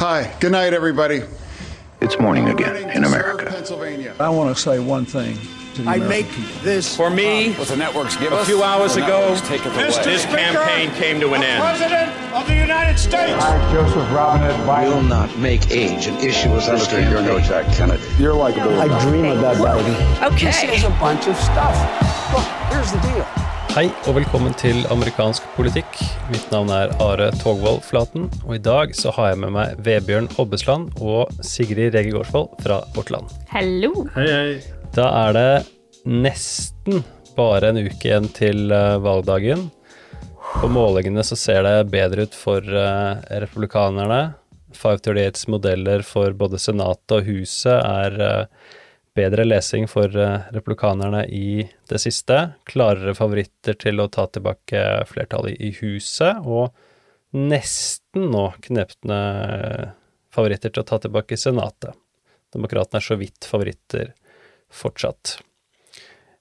Hi, good night, everybody. It's morning again in America. Pennsylvania. I want to say one thing to the I American make people. this For me, What the networks give a few hours ago, networks take it away. this campaign came to an end. President of the United States. Joseph Robinette Biden. will not make age an issue as this Senator, you're no campaign. Jack Kennedy. You're likable. I dream about Biden. Okay. This is a bunch of stuff. Look, here's the deal. Hei og velkommen til amerikansk politikk. Mitt navn er Are Togvold Flaten, og i dag så har jeg med meg Vebjørn Hobbesland og Sigrid Rege Gårdsvold fra Vårt Land. Hallo. Da er det nesten bare en uke igjen til eh, valgdagen. På målingene så ser det bedre ut for eh, republikanerne. 538s modeller for både Senatet og Huset er eh, bedre lesing for eh, republikanerne i det siste. Klarere favoritter til å ta tilbake flertallet i Huset, og nesten nå knepne favoritter til å ta tilbake Senatet. Demokratene er så vidt favoritter fortsatt.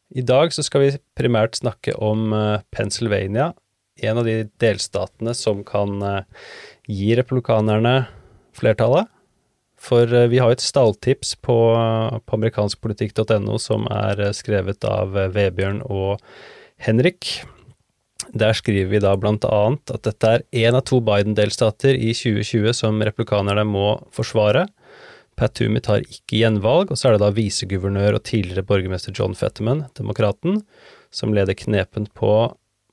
I dag så skal vi primært snakke om eh, Pennsylvania, en av de delstatene som kan eh, gi republikanerne flertallet. For eh, vi har et stalltips på, på amerikanskpolitikk.no som er eh, skrevet av eh, Vebjørn og Henrik. Der skriver vi da blant annet at dette er én av to Biden-delstater i 2020 som republikanerne må forsvare. Pat Toomey tar ikke gjenvalg, og så er det da viseguvernør og tidligere borgermester John Fetterman, demokraten, som leder knepent på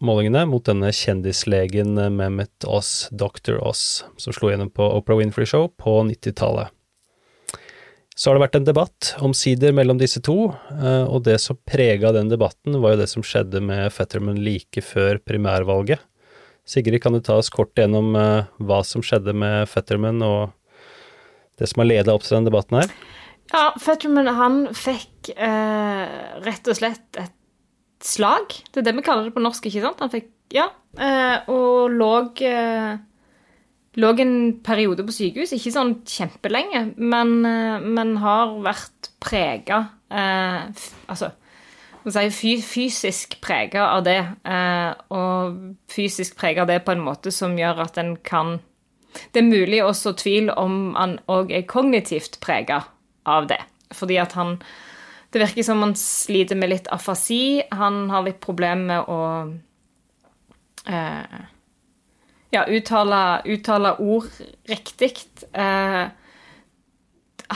målingene mot denne kjendislegen Mehmet Oz, Dr. Oz, som slo gjennom på Oprah Winfrey Show på 90-tallet. Så har det vært en debatt omsider mellom disse to, eh, og det som prega den debatten, var jo det som skjedde med Fetterman like før primærvalget. Sigrid, kan du ta oss kort gjennom eh, hva som skjedde med Fetterman, og det som har leda opp til den debatten her? Ja, Fetterman han fikk eh, rett og slett et slag. Det er det vi kaller det på norsk, ikke sant? Han fikk, ja, eh, og lå eh, Lå en periode på sykehus, ikke sånn kjempelenge, men, eh, men har vært prega eh, Altså si, fysisk prega av det. Eh, og fysisk prega av det på en måte som gjør at en kan Det er mulig å så tvil om han òg er kognitivt prega av det. Fordi at han Det virker som han sliter med litt afasi. Han har litt problemer med å eh, ja, uttale, uttale ord riktig. Eh,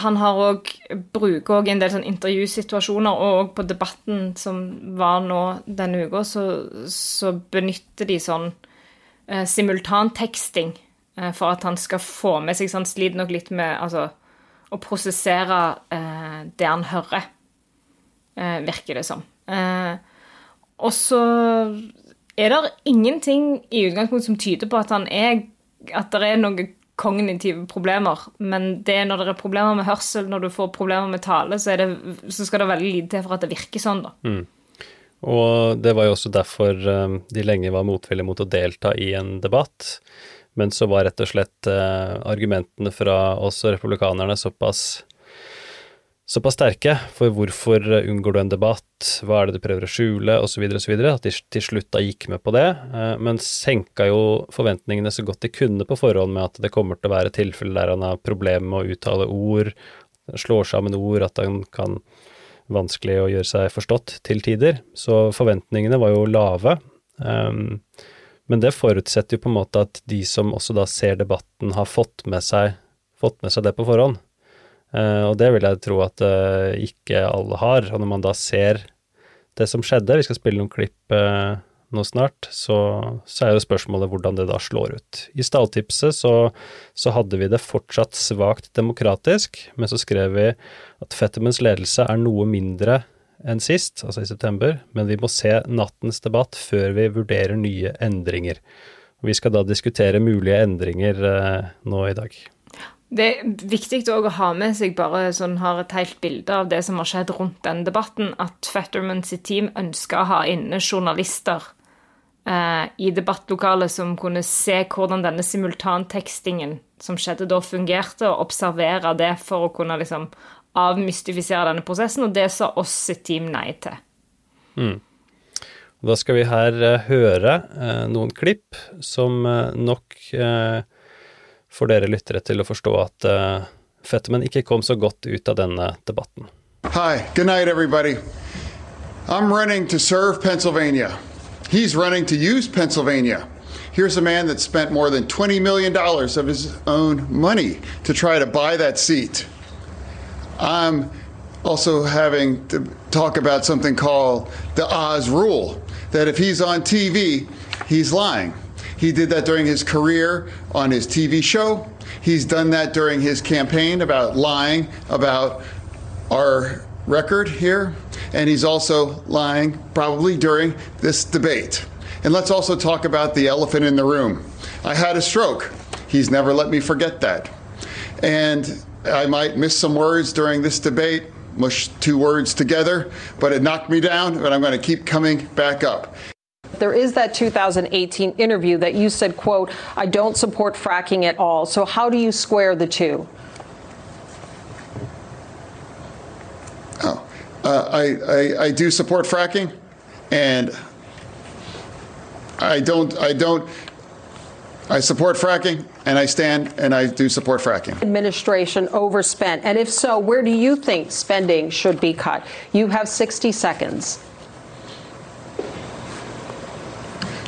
han har òg bruker òg en del sånn intervjusituasjoner, og òg på debatten som var nå denne uka, så, så benytter de sånn eh, simultanteksting eh, for at han skal få med seg sånn Sliter nok litt med altså, å prosessere eh, det han hører, eh, virker det som. Eh, og så er det ingenting i utgangspunktet som tyder på at han er at det er noen kognitive problemer, men det er når det er problemer med hørsel, når du får problemer med tale, så, det, så skal det veldig lite til for at det virker sånn, da. Og det var jo også derfor eh, de lenge var motvillige mot å delta i en debatt. Men så var rett og slett eh, argumentene fra oss og republikanerne såpass, såpass sterke for hvorfor unngår du en debatt, hva er det du prøver å skjule, osv., osv., at de til slutt da gikk med på det. eh, Men senka jo forventningene så godt de kunne på forhånd med at det kommer til å være tilfeller der han har problemer med å uttale ord, slår sammen ord, at han kan vanskelig å gjøre seg forstått til tider. Så forventningene var jo lave. Um, men det forutsetter jo på en måte at de som også da ser debatten, har fått med seg, fått med seg det på forhånd. Eh, og det vil jeg tro at eh, ikke alle har. Og når man da ser det som skjedde, vi skal spille noen klipp eh, nå snart, så, så er jo spørsmålet hvordan det da slår ut. I stalltipset så, så hadde vi det fortsatt svakt demokratisk, men så skrev vi at Fettermans ledelse er noe mindre enn sist, altså i september, men vi må se nattens debatt før vi vurderer nye endringer. Vi skal da diskutere mulige endringer eh, nå i dag. Det er viktig å ha med seg bare sånn har et helt bilde av det som har skjedd rundt den debatten, at Fetterman sitt team ønska å ha inne journalister eh, i debattlokalet som kunne se hvordan denne simultantekstingen som skjedde da, fungerte, og observere det for å kunne liksom avmystifisere denne prosessen, og det sa oss sitt team nei til. Mm. Da skal vi her eh, høre eh, noen klipp som eh, nok eh, får dere lyttere til å forstå at uh, Fetterman ikke kom så godt ut av denne debatten. Hi, good night everybody. I'm running to serve Pennsylvania. He's running to use Pennsylvania. Here's a man that spent more than $20 million of his own money to try to buy that seat. I'm also having to talk about something called the Oz rule that if he's on TV, he's lying. He did that during his career on his TV show. He's done that during his campaign about lying about our record here. And he's also lying probably during this debate. And let's also talk about the elephant in the room. I had a stroke. He's never let me forget that. And I might miss some words during this debate, mush two words together, but it knocked me down, but I'm going to keep coming back up. There is that 2018 interview that you said, quote, I don't support fracking at all. So how do you square the two? Oh, uh, I, I, I do support fracking, and I don't I don't I support fracking, and I stand and I do support fracking. Administration overspent, and if so, where do you think spending should be cut? You have 60 seconds.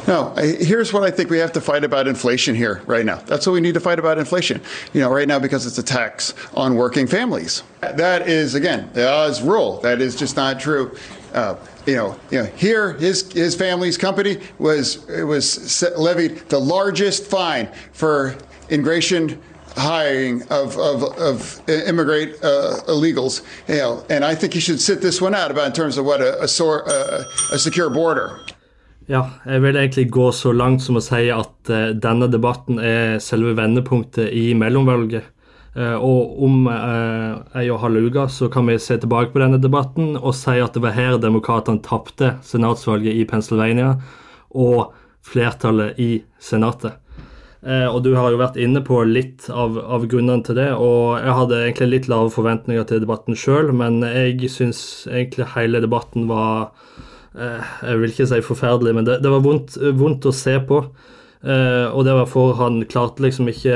No, I, here's what I think we have to fight about inflation here right now. That's what we need to fight about inflation. You know, right now because it's a tax on working families. That is again the Oz rule. That is just not true. Uh, you know, you know, here his his family's company was it was levied the largest fine for immigration hiring of, of, of immigrant uh, illegals, you know, and I think he should sit this one out about in terms of what a, a, a, a secure border. Ja, jeg vil egentlig gå så langt som å si at uh, denne debatten er selve vendepunktet i mellomvalget. Uh, og om uh, ei og halv uke så kan vi se tilbake på denne debatten og si at det var her demokratene tapte senatsvalget i Pennsylvania og flertallet i Senatet. Uh, og du har jo vært inne på litt av, av, grunnene til det, og jeg hadde egentlig litt lave forventninger til debatten sjøl, men jeg syns egentlig hele debatten var jeg vil ikke si forferdelig, men det, det var vondt, vondt, å se på. Uh, og det var for han klarte liksom ikke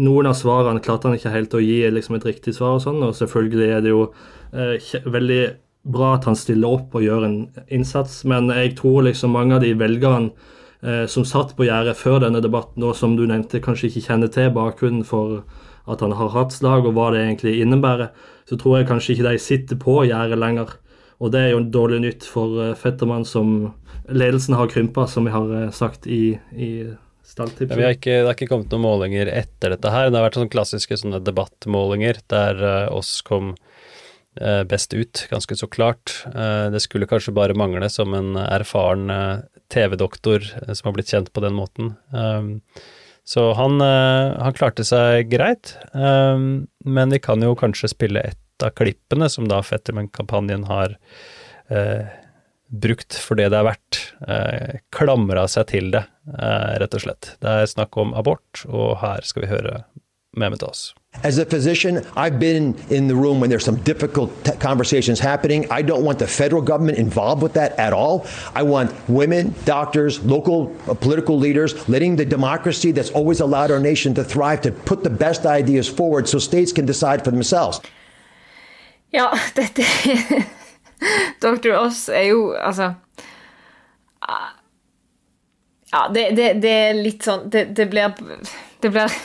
Noen av svarene klarte han ikke helt å gi liksom et riktig svar, og sånn, og selvfølgelig er det jo uh, veldig bra at han stiller opp og gjør en innsats, men jeg tror liksom mange av de velgerne uh, som satt på gjerdet før denne debatten, og som du nevnte, kanskje ikke kjenner til bakgrunnen for at han har hatt slag, og hva det egentlig innebærer, så tror jeg kanskje ikke de sitter på gjerdet lenger. Og det er jo en dårlig nytt for Fetterman Fettermann, som ledelsen har krympa, som vi har eh, sagt i, i stalltipset. Ja, det har ikke kommet noen målinger etter dette her. Det har vært sånne klassiske sånne debattmålinger der uh, oss kom uh, best ut, ganske så klart. Uh, det skulle kanskje bare mangle som en erfaren TV-doktor som har blitt kjent på den måten. Um, så han, han, klarte seg greit, men vi kan jo kanskje spille ett av klippene som da Fetterman-kampanjen har eh, brukt for det det er verdt, eh, klamra seg til det, eh, rett og slett. Det er snakk om abort, og her skal vi høre Mehmet Aas. As a physician, I've been in the room when there's some difficult conversations happening. I don't want the federal government involved with that at all. I want women, doctors, local uh, political leaders, letting the democracy that's always allowed our nation to thrive to put the best ideas forward so states can decide for themselves. Ja, dette Dr. Oss er jo Altså Ja, det, det, det er litt sånn Det, det blir blir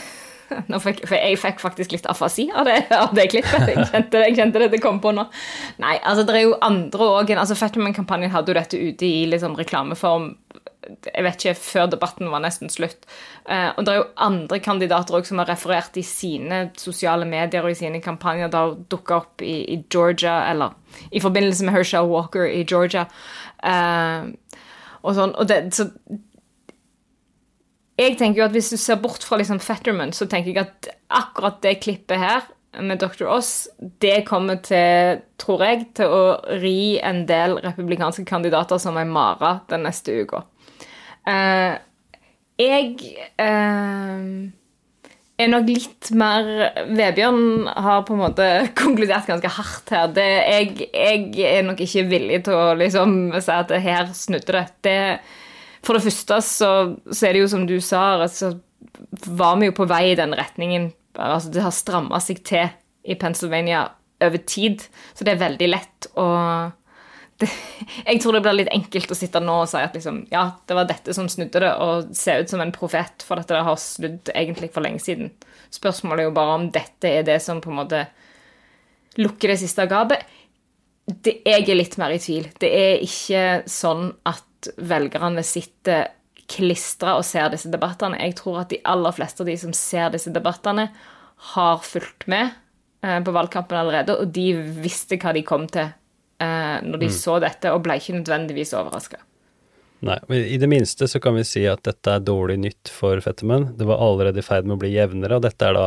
Fikk, for jeg fikk faktisk litt afasi av det, av det klippet. Jeg kjente, jeg kjente, det det kom på nå. Nei, altså det er jo andre òg. Altså, Fatman-kampanjen hadde jo dette ute i liksom, reklameform jeg vet ikke, før debatten var nesten slutt. Eh, og det er jo andre kandidater også som har referert i sine sosiale medier og i sine kampanjer. Det har dukka opp i, i, Georgia, eller i forbindelse med Herschel Walker i Georgia. Eh, og sånn, og det, så Jeg tenker jo at hvis du ser bort fra liksom Fetterman, så tenker jeg at akkurat det klippet her med Dr. Oss, det kommer til, tror jeg, til å ri en del republikanske kandidater som ei mare den neste uka. Uh, jeg uh, er nok litt mer Vebjørn har på en måte konkludert ganske hardt her. Det, jeg, jeg, er nok ikke villig til å liksom si at her snudde det. det. For det første så, så, er det jo som du sa, altså, var vi jo på vei i den retningen. Altså, det har stramma seg til i Pennsylvania over tid, så det er veldig lett å det, Jeg tror det blir litt enkelt å sitte nå og si at liksom, ja, det var dette som snudde det, og se ut som en profet for dette har snudd egentlig for lenge siden. Spørsmålet er jo bare om dette er det som på en måte lukker det siste gapet. Det, jeg er litt mer i tvil. Det er ikke sånn at velgerne sitter klistra og ser disse debattene. Jeg tror at de aller fleste av de som ser disse debattene, har fulgt med eh, på valgkampen allerede, og de visste hva de kom til eh, når de mm. så dette, og ble ikke nødvendigvis overraska. Nei, men i det minste så kan vi si at dette er dårlig nytt for Fetterman. Det var allerede i ferd med å bli jevnere, og dette er da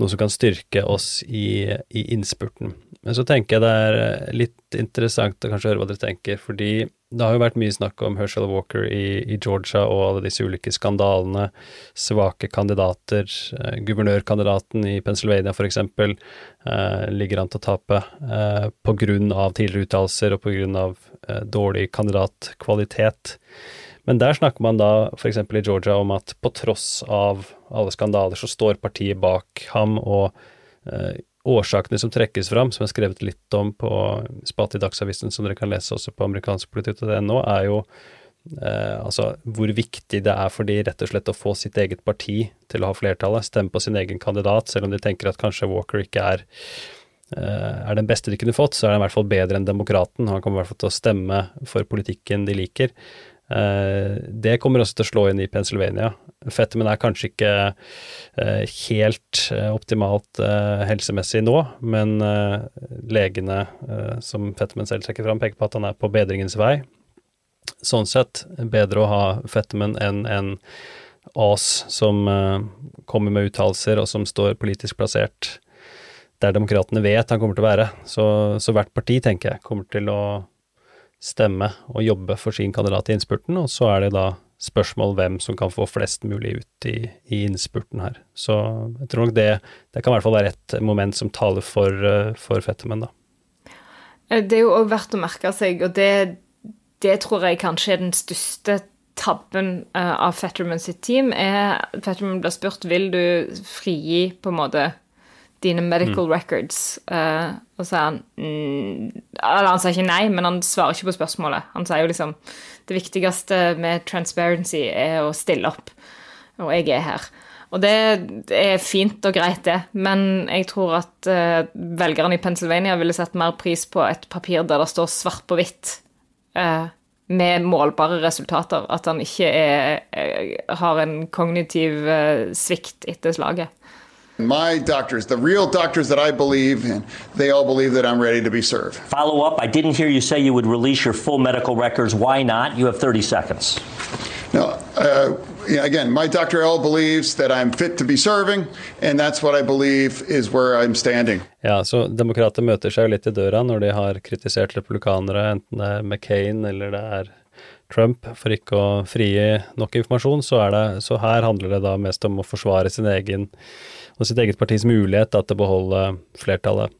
noe som kan styrke oss i, i innspurten. Men så tenker jeg det er litt interessant å kanskje høre hva dere tenker, fordi det har jo vært mye snakk om Herschel Walker i, i Georgia og alle disse ulike skandalene, svake kandidater. Eh, guvernørkandidaten i Pennsylvania f.eks. Eh, ligger an til å tape eh, pga. tidligere uttalelser og pga. Eh, dårlig kandidatkvalitet. Men der snakker man da f.eks. i Georgia om at på tross av alle skandaler, så står partiet bak ham, og eh, årsakene som trekkes fram, som har skrevet litt om på spatet i Dagsavisen, som dere kan lese også på amerikanskpolitikk.no, er jo eh, altså hvor viktig det er for de rett og slett å få sitt eget parti til å ha flertallet, stemme på sin egen kandidat, selv om de tenker at kanskje Walker ikke er eh, er den beste de kunne fått, så er han i hvert fall bedre enn demokraten. Han kommer i hvert fall til å stemme for politikken de liker. Eh, det kommer også til å slå inn i Pennsylvania. Fetterman er kanskje ikke eh, helt eh, optimalt helsemessig nå, men legene som Fetterman selv trekker fram, peker på at han er på bedringens vei. Sånn sett bedre å ha Fetterman enn en AS som kommer med uttalelser og som står politisk plassert der demokratene vet han kommer til å være. Så, så hvert parti, tenker jeg, kommer til å stemme og jobbe for sin kandidat i innspurten, og så er det da spørsmål hvem som kan få flest mulig ut i, i innspurten her. Så jeg tror nok det, det kan i hvert fall være et moment som taler for, eh, for Fetterman, da. Eh, det er jo òg verdt å merke seg, og det, det, tror jeg kanskje er den største tabben uh, av Fetterman sitt team, er Fetterman blir spurt vil du frigi på en måte dine medical mm. records. Uh, og så er han mm, Eller han sier ikke nei, men han svarer ikke på spørsmålet. Han sier jo liksom det viktigste med transparency er å stille opp, og jeg er her. Og det, det er fint og greit, det, men jeg tror at uh, velgerne i Pennsylvania ville sett mer pris på et papir der det står svart på hvitt. Uh, med målbare resultater. At han ikke er, er, har en kognitiv svikt etter slaget. My doctors, the real doctors that I believe in, they all believe that I'm ready to be served. Follow up. I didn't hear you say you would release your full medical records. Why not? You have 30 seconds. No, uh, again, my doctor L believes that I'm fit to be serving, and that's what I believe is where I'm standing. Ja, så Demokrater møter seg jo litt i døra når de har kritisert republikanere, enten det er McCain eller det er Trump for ikke å frigi nok informasjon, så, det, så her handler det da mest om å forsvare sin egen og sitt eget partis mulighet da, til å beholde flertallet.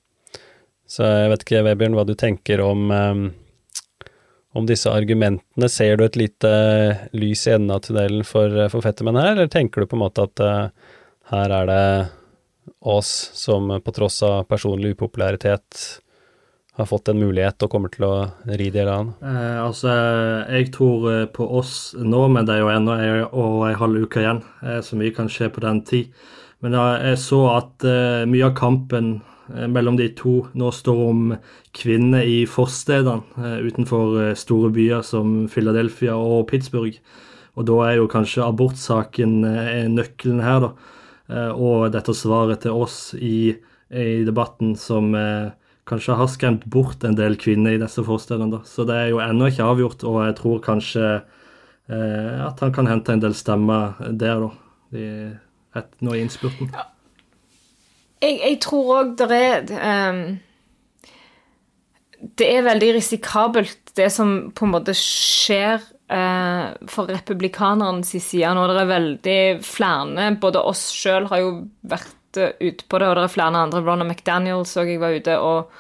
Så jeg vet ikke, Vebjørn, hva du tenker om, um, om disse argumentene. Ser du et lite lys i enden av tunnelen for, for Fetterman her, eller tenker du på en måte at her er det oss som på tross av personlig upopularitet har fått en mulighet og kommer til å ri det eller annet? Eh, altså, jeg tror eh, på oss nå, men det er jo ennå en halv uke igjen. Eh, så mye kan skje på den tid. Men jeg så at eh, mye av kampen uh, mellom de to nå står om kvinner i forstedene uh, utenfor store byer som Philadelphia og Pittsburgh. Og da er jo kanskje abortsaken nøkkelen her, da. og dette svaret til oss i, i debatten som kanskje har skremt bort en del kvinner i disse forestillingene. da. Så det er jo ennå ikke avgjort, og jeg tror kanskje at han kan hente en del stemmer der, da. i, et, nå i innspurten? Ja. Jeg, jeg, tror òg det er um, Det er veldig risikabelt, det som på en måte skjer uh, for republikanernes side nå. Det er veldig flere, både oss sjøl har jo vært uh, ute på det, og det er flere andre. Ronald McDaniel så jeg var ute og,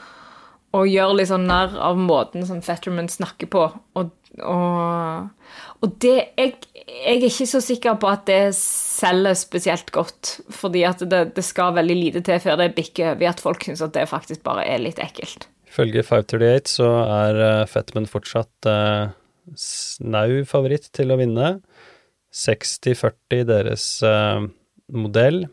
og gjør litt sånn narr av måten som Fetterman snakker på. Og, og, og det jeg, jeg, er ikke så sikker på at det selger spesielt godt. Fordi at det, det skal veldig lite til før det bikker over i at folk syns at det faktisk bare er litt ekkelt. Ifølge 538 så er uh, Fetterman fortsatt eh, snau favoritt til å vinne. 60-40 deres eh, modell.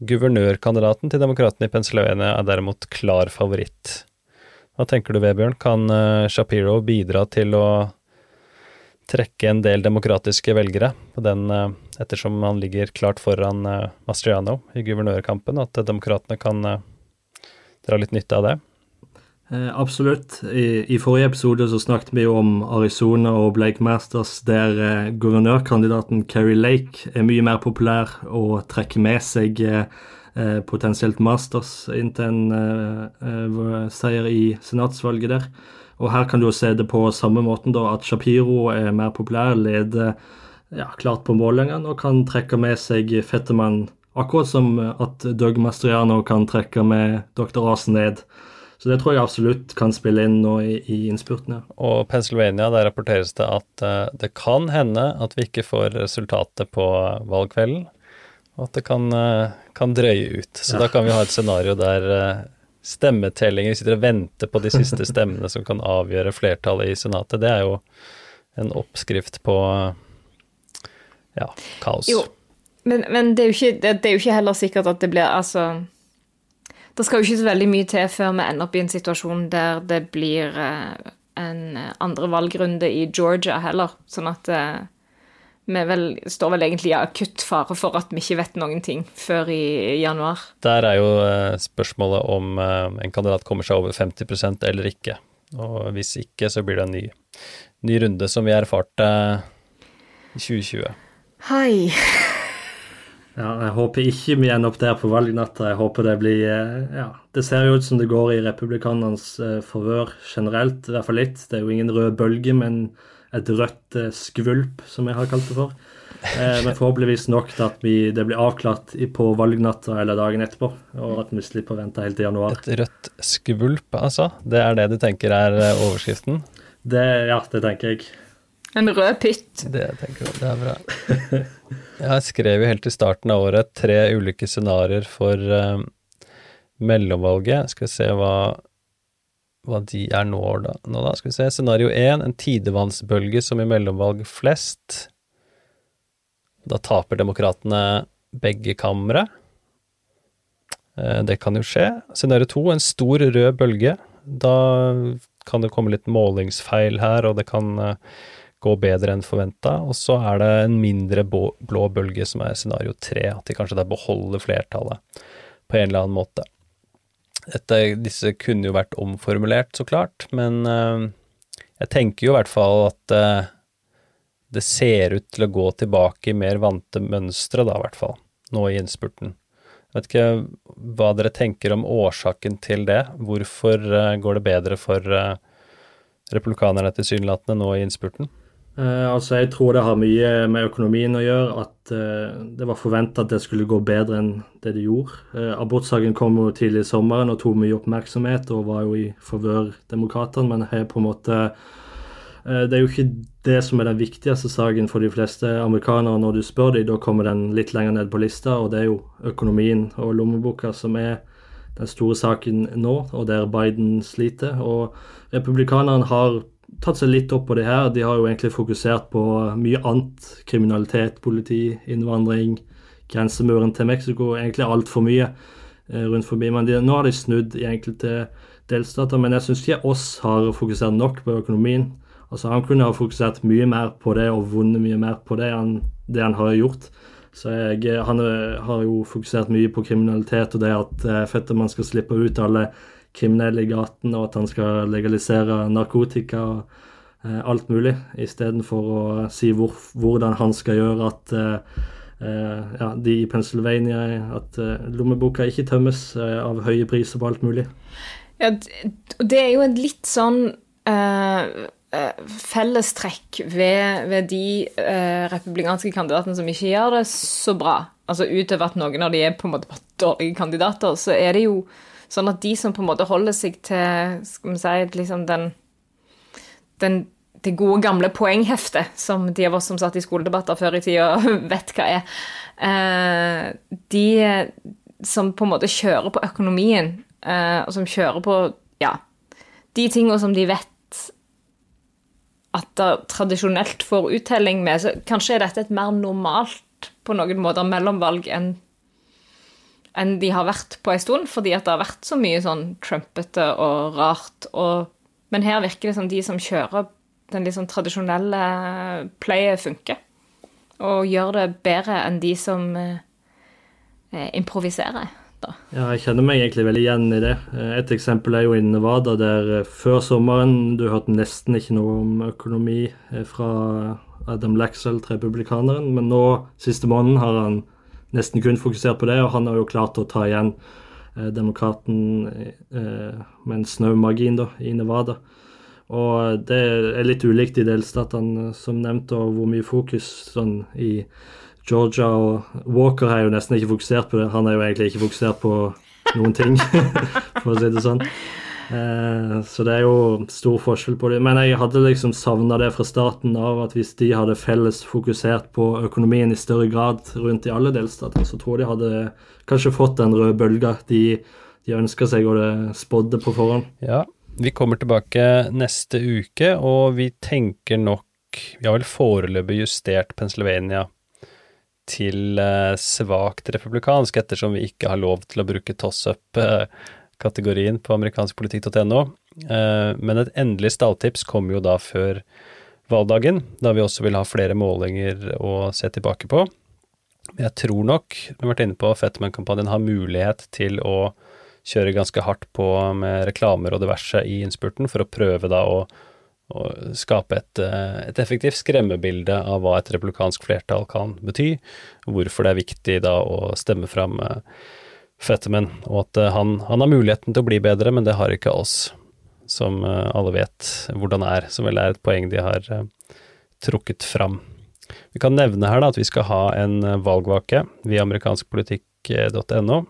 Guvernørkandidaten til demokratene i Pennsylvania er derimot klar favoritt. Hva tenker du, Vebjørn? Kan uh, Shapiro bidra til å trekke en del demokratiske velgere på den, uh, ettersom han ligger klart foran uh, Mastriano i guvernørkampen, at demokratene kan dra litt nytte av det? Absolutt. I, I, forrige episode så snakket vi jo om Arizona og Blake Masters, der guvernørkandidaten Kerry Lake er mye mer populær og trekker med seg Eh, potensielt Masters inntil en eh, eh, seier i senatsvalget der. Og her kan du jo se det på samme måten, da, at Shapiro er mer populær, leder ja, klart på målingene og kan trekke med seg Fettermann, akkurat som at Doug Mastriano kan trekke med Dr. Asen ned. Så det tror jeg absolutt kan spille inn nå i, i innspurten. Ja. Og Pennsylvania, der rapporteres det at uh, det kan hende at vi ikke får resultatet på valgkvelden. Og at det kan, uh, kan drøye ut. Så ja. da kan vi ha et scenario der uh, stemmetellinger sitter og venter på de siste stemmene som kan avgjøre flertallet i Senatet. Det er jo en oppskrift på ja, kaos. Jo, men, men det, er ikke, det, det, er jo ikke, heller sikkert at det blir Altså Det skal jo ikke så veldig mye til før vi ender opp i en situasjon der det blir uh, en andre valgrunde i Georgia heller. Sånn at uh, vi vel, står vel egentlig i akutt fare for at vi ikke vet noen ting før i januar. Der er jo eh, spørsmålet om eh, en kandidat kommer seg over 50% eller ikke. Og hvis ikke, så blir det en ny, ny runde, som vi erfarte i 2020. Hei. Ja, jeg håper ikke vi ender opp der på valgnatta. Jeg håper det blir eh, Ja, det ser jo ut som det går i republikanernes forvør generelt, i hvert fall litt. Det er jo ingen rød bølge, men et rødt eh, skvulp, som jeg har kalt det for. Eh, men forhåpentligvis nok til at vi, det blir avklart på valgnatta eller dagen etterpå, og at vi slipper å vente helt til januar. Et rødt skvulp, altså? Det er det du tenker er eh, overskriften? Det, ja, det tenker jeg. En rød pytt. Det tenker jeg, det er bra. Jeg skrev jo helt i starten av året tre ulike scenarioer for um, mellomvalget. Skal vi se hva hva de er nå, da. Nå da. Skal vi se. Scenario én, en tidevannsbølge som i mellomvalg flest. Da taper demokratene begge kamre. Eh, det kan jo skje. Scenario to, en stor rød bølge. Da kan det komme litt målingsfeil her, og det kan eh, gå bedre enn forventa. Og så er det en mindre blå bølge som er scenario tre, at de kanskje da beholder flertallet på en eller annen måte. Dette, disse kunne jo vært omformulert, så klart, men uh, jeg tenker jo i hvert fall at uh, det ser ut til å gå tilbake i mer vante mønstre, da, i hvert fall, nå i innspurten. Jeg vet ikke hva dere tenker om årsaken til det. Hvorfor uh, går det bedre for republikanerne tilsynelatende nå i innspurten? Uh, altså Jeg tror det har mye med økonomien å gjøre. At uh, det var forventa at det skulle gå bedre enn det det gjorde. Uh, Abortsaken kom jo tidlig i sommeren og tok mye oppmerksomhet og var jo i favør demokratene, men her på en måte Det er jo ikke det som er den viktigste saken for de fleste amerikanere når du spør dem. Da kommer den litt lenger ned på lista, og det er jo økonomien og lommeboka som er den store saken nå, og der Biden sliter. Og republikanerne har tatt seg litt opp på det her. De har jo egentlig fokusert på mye annet. Kriminalitet, politi, innvandring, grensemuren til Mexico. Egentlig altfor mye eh, rundt forbi. Men de, nå har de snudd i enkelte delstater. Men jeg syns ikke oss har fokusert nok på økonomien. Altså Han kunne ha fokusert mye mer på det og vunnet mye mer på det enn det han har gjort. Så jeg, Han har jo fokusert mye på kriminalitet og det at eh, Fetterman skal slippe ut alle kriminelle i gaten, og at han skal legalisere narkotika og eh, alt mulig, istedenfor å si hvor, hvordan han skal gjøre at eh, eh ja, de i Pennsylvania at eh, lommeboka ikke tømmes eh, av høye priser på alt mulig. Ja, det er jo en litt sånn eh, fellestrekk ved, ved de republikanske kandidatene som ikke gjør det så bra. Altså Utover at noen av de er på en måte dårlige kandidater, så er det jo Sånn at de som på en måte holder seg til skal vi si, liksom den, den det gode, gamle poengheftet, som de av oss som satt i skoledebatter før i tida, vet hva er. Eh, de som på en måte kjører på økonomien, eh, og som kjører på ja, de tingene som de vet at det tradisjonelt får uttelling med, så kanskje er dette et mer normalt på noen måter mellomvalg enn enn de har vært på en stund, fordi at det har vært så mye sånn trumpete og rart. Og, men her virker det som de som kjører den liksom tradisjonelle playet funker. Og gjør det bedre enn de som eh, improviserer. Da. Ja, jeg kjenner meg egentlig veldig igjen i det. Eh, et eksempel er jo i Nevada, der eh, før sommeren du hørte nesten ikke noe om økonomi eh, fra Adam Laxell, republikaneren, men nå, siste måneden, har han nesten kun fokusert på det, og han har jo klart å ta igjen eh, demokraten eh, med en snau margin i Nevada. Og det er litt ulikt i delstatene, som nevnt, og hvor mye fokus sånn i Georgia og Walker har jo nesten ikke fokusert på det. Han er jo egentlig ikke fokusert på noen ting, for å si det sånn. Eh, så det er jo stor forskjell på det. Men jeg hadde liksom savna det fra starten av, at hvis de hadde felles fokusert på økonomien i større grad rundt i alle delstater, så tror jeg de hadde kanskje fått den røde bølga de, de ønska seg og det spådde på forhånd. Ja, vi kommer tilbake neste uke, og vi tenker nok Vi har vel foreløpig justert Pennsylvania til eh, svakt republikansk, ettersom vi ikke har lov til å bruke toss-up-kategorien på amerikanskpolitikk.no. Eh, men et endelig stalltips kommer jo da før valgdagen, da vi også vil ha flere målinger å se tilbake på. Jeg tror nok, vi har vært inne på, Fetman-kampanjen har mulighet til å kjøre ganske hardt på med reklamer og diverse i innspurten for å prøve da å, å skape et, eh, et, effektivt skremmebilde av hva et republikansk flertall kan bety, hvorfor det er viktig da å stemme fram eh, Fetterman, og at eh, han, han, har muligheten til å bli bedre, men det har ikke oss, som alle vet hvordan er, som vel er et poeng de har trukket fram. Vi kan nevne her da at vi skal ha en valgvake via amerikanskpolitikk.no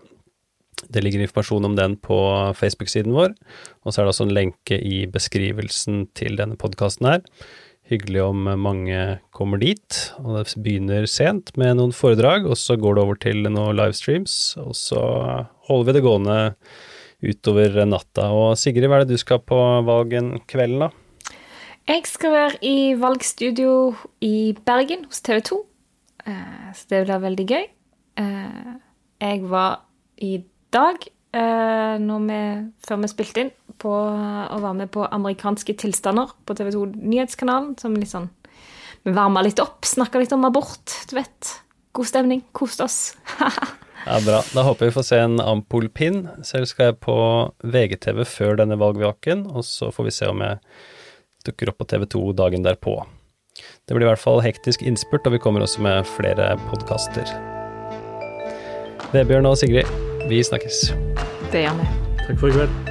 det ligger informasjon om den på Facebook-siden vår, og så er det også en lenke i beskrivelsen til denne podkasten her. Hyggelig om mange kommer dit. og Det begynner sent med noen foredrag, og så går det over til noen livestreams, og så holder vi det gående utover natta. Og Sigrid, hva er det du skal på valgen kvelden, da? Jeg skal være i valgstudio i Bergen hos TV 2, eh, så det blir veldig gøy. Eh, jeg var i dag, eh, vi, før vi spilte inn, på å være med på amerikanske tilstander på TV 2 Nyhetskanalen. Som litt sånn Vi varma litt opp, snakka litt om abort, du vet. God stemning. Koste oss. ja, bra. Da håper vi får se en Ampol-pinn. Selv skal jeg på VGTV før denne valgvaken, og så får vi se om jeg dukker opp på TV 2 dagen derpå. Det blir i hvert fall hektisk innspurt, og vi kommer også med flere podkaster. Vebjørn og Sigrid, vi snakkes. Det gjør vi. Takk for i kveld.